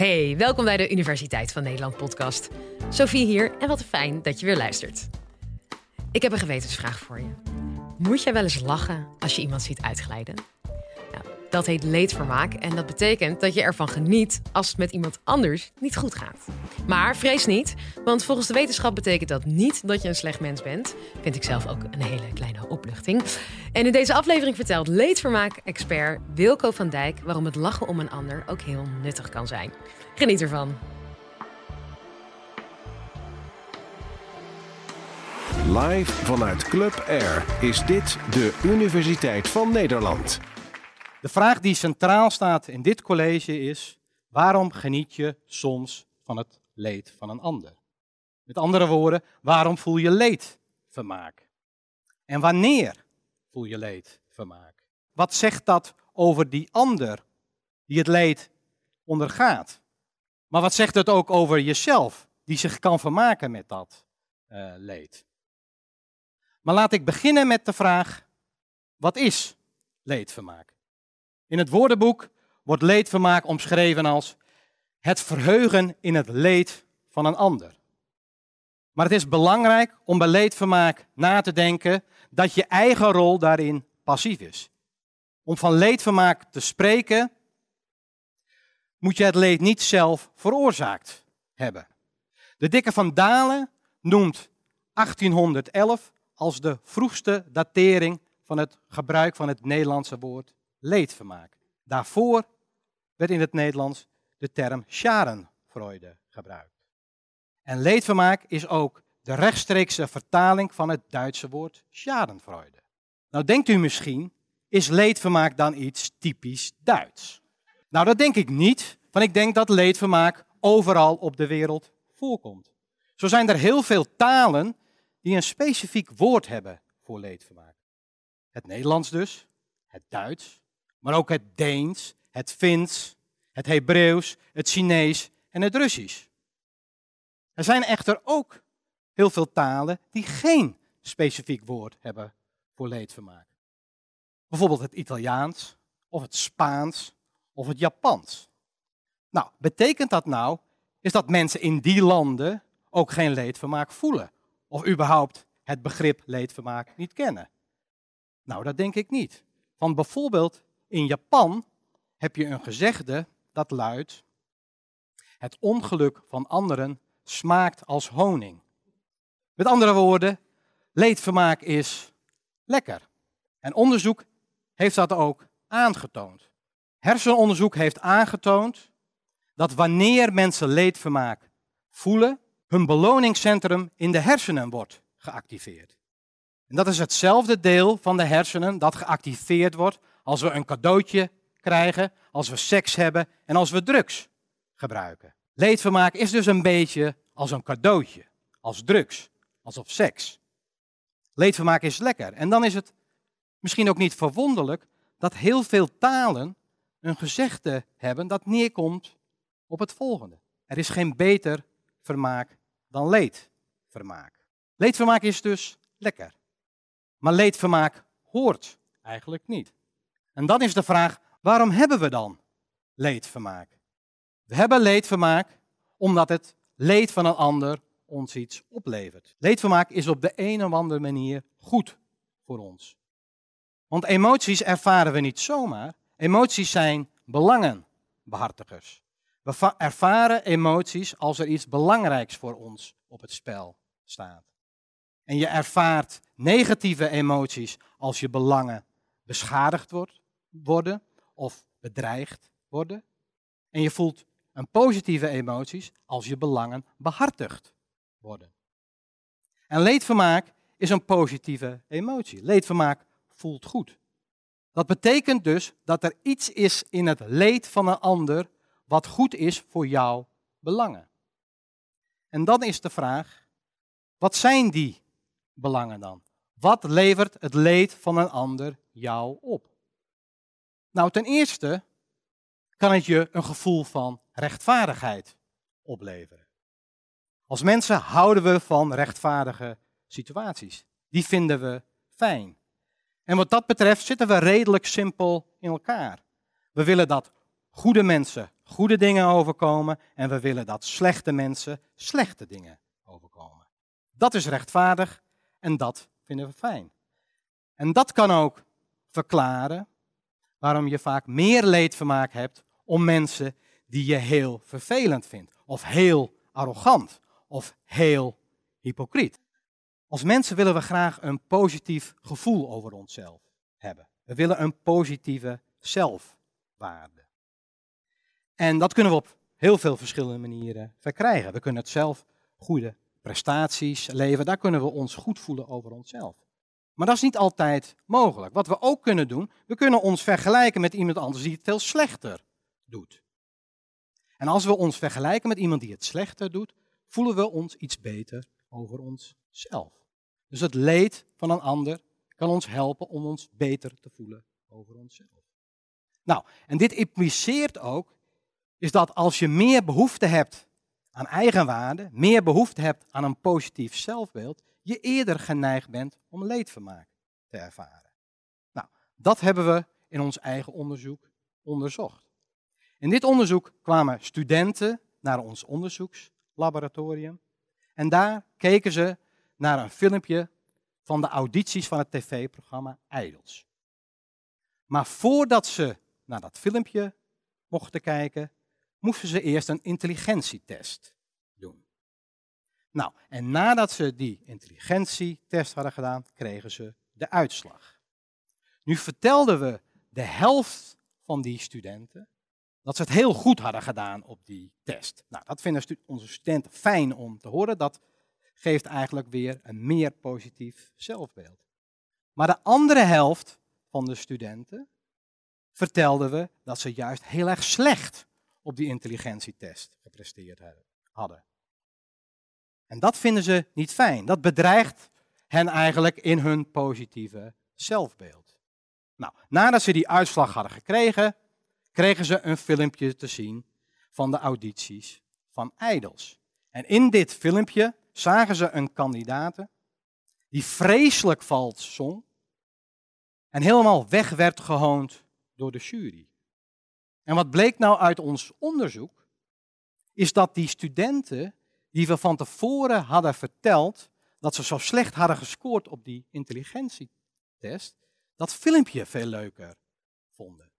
Hey, welkom bij de Universiteit van Nederland podcast. Sophie hier en wat fijn dat je weer luistert. Ik heb een gewetensvraag voor je. Moet jij wel eens lachen als je iemand ziet uitglijden? Dat heet leedvermaak en dat betekent dat je ervan geniet als het met iemand anders niet goed gaat. Maar vrees niet, want volgens de wetenschap betekent dat niet dat je een slecht mens bent. Vind ik zelf ook een hele kleine opluchting. En in deze aflevering vertelt leedvermaak-expert Wilco van Dijk waarom het lachen om een ander ook heel nuttig kan zijn. Geniet ervan. Live vanuit Club Air is dit de Universiteit van Nederland. De vraag die centraal staat in dit college is: waarom geniet je soms van het leed van een ander? Met andere woorden, waarom voel je leedvermaak? En wanneer voel je leedvermaak? Wat zegt dat over die ander die het leed ondergaat? Maar wat zegt het ook over jezelf, die zich kan vermaken met dat uh, leed? Maar laat ik beginnen met de vraag: wat is leedvermaak? In het woordenboek wordt leedvermaak omschreven als het verheugen in het leed van een ander. Maar het is belangrijk om bij leedvermaak na te denken dat je eigen rol daarin passief is. Om van leedvermaak te spreken, moet je het leed niet zelf veroorzaakt hebben. De dikke van Dalen noemt 1811 als de vroegste datering van het gebruik van het Nederlandse woord leedvermaak. Daarvoor werd in het Nederlands de term schadenfreude gebruikt. En leedvermaak is ook de rechtstreekse vertaling van het Duitse woord schadenfreude. Nou denkt u misschien, is leedvermaak dan iets typisch Duits? Nou, dat denk ik niet, want ik denk dat leedvermaak overal op de wereld voorkomt. Zo zijn er heel veel talen die een specifiek woord hebben voor leedvermaak. Het Nederlands dus, het Duits, maar ook het Deens, het Fins, het Hebreeuws, het Chinees en het Russisch. Er zijn echter ook heel veel talen die geen specifiek woord hebben voor leedvermaak. Bijvoorbeeld het Italiaans, of het Spaans, of het Japans. Nou, betekent dat nou, is dat mensen in die landen ook geen leedvermaak voelen? Of überhaupt het begrip leedvermaak niet kennen? Nou, dat denk ik niet. Want bijvoorbeeld in Japan heb je een gezegde dat luidt: Het ongeluk van anderen smaakt als honing. Met andere woorden, leedvermaak is lekker. En onderzoek heeft dat ook aangetoond. Hersenonderzoek heeft aangetoond dat wanneer mensen leedvermaak voelen, hun beloningscentrum in de hersenen wordt geactiveerd. En dat is hetzelfde deel van de hersenen dat geactiveerd wordt als we een cadeautje krijgen, als we seks hebben en als we drugs gebruiken. Leedvermaak is dus een beetje als een cadeautje, als drugs, alsof seks. Leedvermaak is lekker. En dan is het misschien ook niet verwonderlijk dat heel veel talen een gezegde hebben dat neerkomt op het volgende. Er is geen beter vermaak dan leedvermaak. Leedvermaak is dus lekker. Maar leedvermaak hoort eigenlijk niet. En dan is de vraag, waarom hebben we dan leedvermaak? We hebben leedvermaak omdat het leed van een ander ons iets oplevert. Leedvermaak is op de een of andere manier goed voor ons. Want emoties ervaren we niet zomaar. Emoties zijn belangenbehartigers. We ervaren emoties als er iets belangrijks voor ons op het spel staat. En je ervaart negatieve emoties als je belangen beschadigd wordt, worden of bedreigd worden. En je voelt een positieve emoties als je belangen behartigd worden. En leedvermaak is een positieve emotie. Leedvermaak voelt goed. Dat betekent dus dat er iets is in het leed van een ander wat goed is voor jouw belangen. En dan is de vraag, wat zijn die belangen dan? Wat levert het leed van een ander jou op? Nou, ten eerste kan het je een gevoel van rechtvaardigheid opleveren. Als mensen houden we van rechtvaardige situaties. Die vinden we fijn. En wat dat betreft zitten we redelijk simpel in elkaar. We willen dat goede mensen goede dingen overkomen en we willen dat slechte mensen slechte dingen overkomen. Dat is rechtvaardig en dat vinden we fijn. En dat kan ook verklaren waarom je vaak meer leedvermaak hebt om mensen die je heel vervelend vindt, of heel arrogant, of heel hypocriet. Als mensen willen we graag een positief gevoel over onszelf hebben. We willen een positieve zelfwaarde. En dat kunnen we op heel veel verschillende manieren verkrijgen. We kunnen het zelf goede prestaties leveren, daar kunnen we ons goed voelen over onszelf. Maar dat is niet altijd mogelijk. Wat we ook kunnen doen, we kunnen ons vergelijken met iemand anders die het veel slechter doet. En als we ons vergelijken met iemand die het slechter doet, voelen we ons iets beter over onszelf. Dus het leed van een ander kan ons helpen om ons beter te voelen over onszelf. Nou, en dit impliceert ook, is dat als je meer behoefte hebt aan eigenwaarde, meer behoefte hebt aan een positief zelfbeeld, je eerder geneigd bent om leedvermaak te ervaren. Nou, dat hebben we in ons eigen onderzoek onderzocht. In dit onderzoek kwamen studenten naar ons onderzoekslaboratorium en daar keken ze naar een filmpje van de audities van het tv-programma Idols. Maar voordat ze naar dat filmpje mochten kijken, moesten ze eerst een intelligentietest doen. Nou, en nadat ze die intelligentietest hadden gedaan, kregen ze de uitslag. Nu vertelden we de helft van die studenten dat ze het heel goed hadden gedaan op die test. Nou, dat vinden onze studenten fijn om te horen. Dat geeft eigenlijk weer een meer positief zelfbeeld. Maar de andere helft van de studenten vertelden we dat ze juist heel erg slecht op die intelligentietest gepresteerd hadden. En dat vinden ze niet fijn. Dat bedreigt hen eigenlijk in hun positieve zelfbeeld. Nou, nadat ze die uitslag hadden gekregen, kregen ze een filmpje te zien van de audities van Idols. En in dit filmpje zagen ze een kandidaat die vreselijk vals zong en helemaal weg werd gehoond door de jury. En wat bleek nou uit ons onderzoek, is dat die studenten die we van tevoren hadden verteld dat ze zo slecht hadden gescoord op die intelligentietest, dat filmpje veel leuker vonden.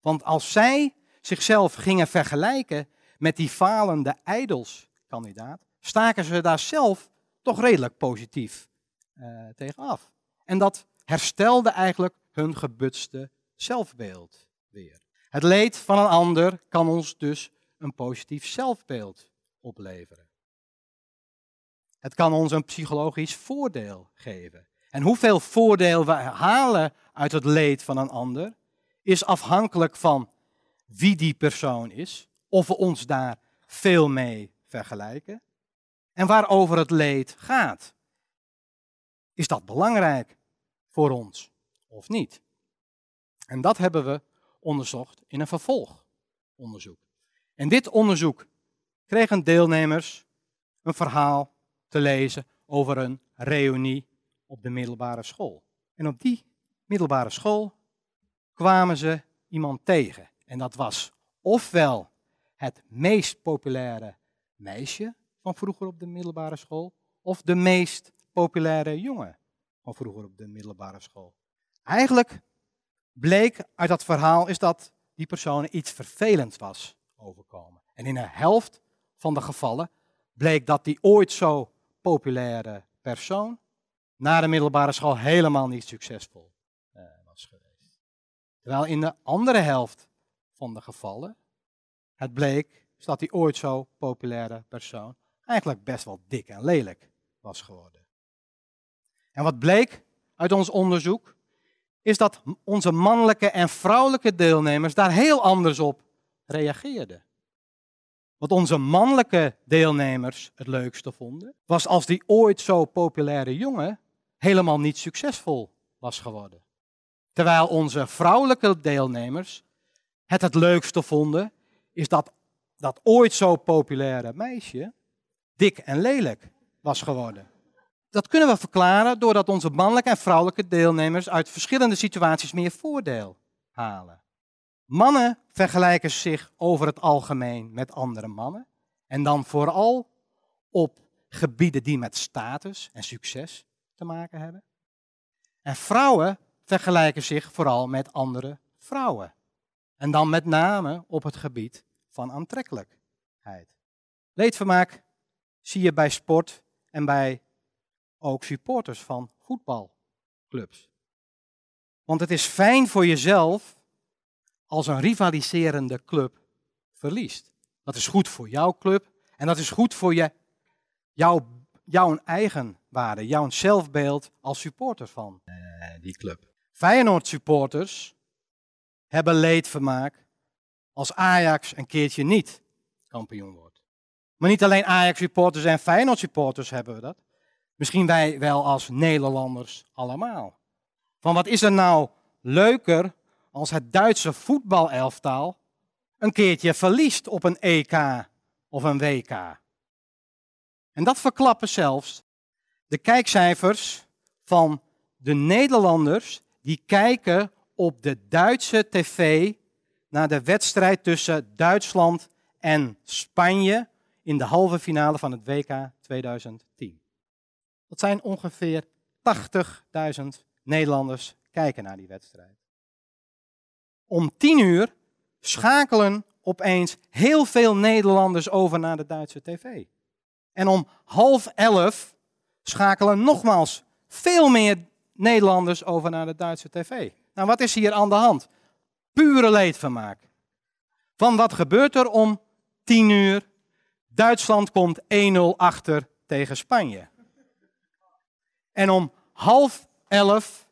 Want als zij zichzelf gingen vergelijken met die falende ijdelskandidaat, staken ze daar zelf toch redelijk positief uh, tegenaf. En dat herstelde eigenlijk hun gebutste zelfbeeld weer. Het leed van een ander kan ons dus een positief zelfbeeld opleveren. Het kan ons een psychologisch voordeel geven. En hoeveel voordeel we halen uit het leed van een ander, is afhankelijk van wie die persoon is, of we ons daar veel mee vergelijken en waarover het leed gaat. Is dat belangrijk voor ons of niet? En dat hebben we onderzocht in een vervolgonderzoek. In dit onderzoek kregen deelnemers een verhaal te lezen over een reunie op de middelbare school. En op die middelbare school kwamen ze iemand tegen. En dat was ofwel het meest populaire meisje van vroeger op de middelbare school, of de meest populaire jongen van vroeger op de middelbare school. Eigenlijk bleek uit dat verhaal is dat die persoon iets vervelends was overkomen. En in een helft van de gevallen bleek dat die ooit zo populaire persoon na de middelbare school helemaal niet succesvol uh, was geweest. Terwijl in de andere helft van de gevallen het bleek dat die ooit zo populaire persoon eigenlijk best wel dik en lelijk was geworden. En wat bleek uit ons onderzoek, is dat onze mannelijke en vrouwelijke deelnemers daar heel anders op reageerden. Wat onze mannelijke deelnemers het leukste vonden, was als die ooit zo populaire jongen helemaal niet succesvol was geworden. Terwijl onze vrouwelijke deelnemers het het leukste vonden, is dat dat ooit zo populaire meisje dik en lelijk was geworden. Dat kunnen we verklaren doordat onze mannelijke en vrouwelijke deelnemers uit verschillende situaties meer voordeel halen. Mannen vergelijken zich over het algemeen met andere mannen. En dan vooral op gebieden die met status en succes te maken hebben. En vrouwen vergelijken zich vooral met andere vrouwen. En dan met name op het gebied van aantrekkelijkheid. Leedvermaak zie je bij sport en bij ook supporters van voetbalclubs. Want het is fijn voor jezelf als een rivaliserende club verliest. Dat is goed voor jouw club en dat is goed voor je, jouw, jouw eigen waarde, jouw zelfbeeld als supporter van eh, die club. Feyenoord supporters hebben leedvermaak als Ajax een keertje niet kampioen wordt. Maar niet alleen Ajax supporters en Feyenoord supporters hebben we dat. Misschien wij wel als Nederlanders allemaal. Van wat is er nou leuker als het Duitse voetbalelftaal een keertje verliest op een EK of een WK. En dat verklappen zelfs de kijkcijfers van de Nederlanders die kijken op de Duitse tv naar de wedstrijd tussen Duitsland en Spanje in de halve finale van het WK 2010. Dat zijn ongeveer 80.000 Nederlanders kijken naar die wedstrijd. Om 10 uur schakelen opeens heel veel Nederlanders over naar de Duitse tv. En om half elf schakelen nogmaals veel meer Nederlanders over naar de Duitse tv. Nou, wat is hier aan de hand? Pure leedvermaak. Van wat gebeurt er om 10 uur? Duitsland komt 1-0 achter tegen Spanje. En om half elf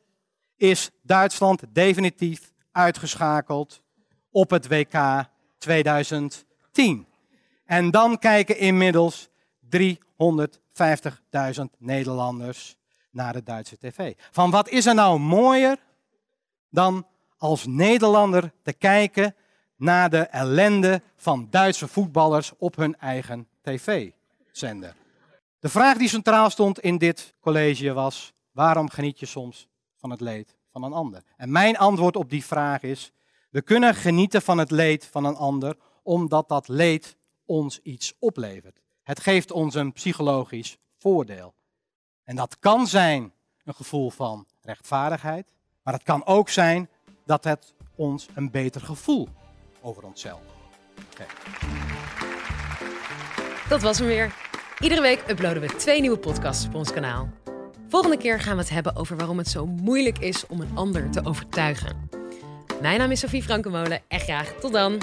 is Duitsland definitief uitgeschakeld op het WK 2010. En dan kijken inmiddels 350.000 Nederlanders naar de Duitse tv. Van wat is er nou mooier dan als Nederlander te kijken naar de ellende van Duitse voetballers op hun eigen tv-zender? De vraag die centraal stond in dit college was: waarom geniet je soms van het leed van een ander? En mijn antwoord op die vraag is: we kunnen genieten van het leed van een ander omdat dat leed ons iets oplevert. Het geeft ons een psychologisch voordeel. En dat kan zijn een gevoel van rechtvaardigheid, maar het kan ook zijn dat het ons een beter gevoel over onszelf geeft. Dat was hem weer. Iedere week uploaden we twee nieuwe podcasts op ons kanaal. Volgende keer gaan we het hebben over waarom het zo moeilijk is om een ander te overtuigen. Mijn naam is Sophie Frankenmolen en graag tot dan.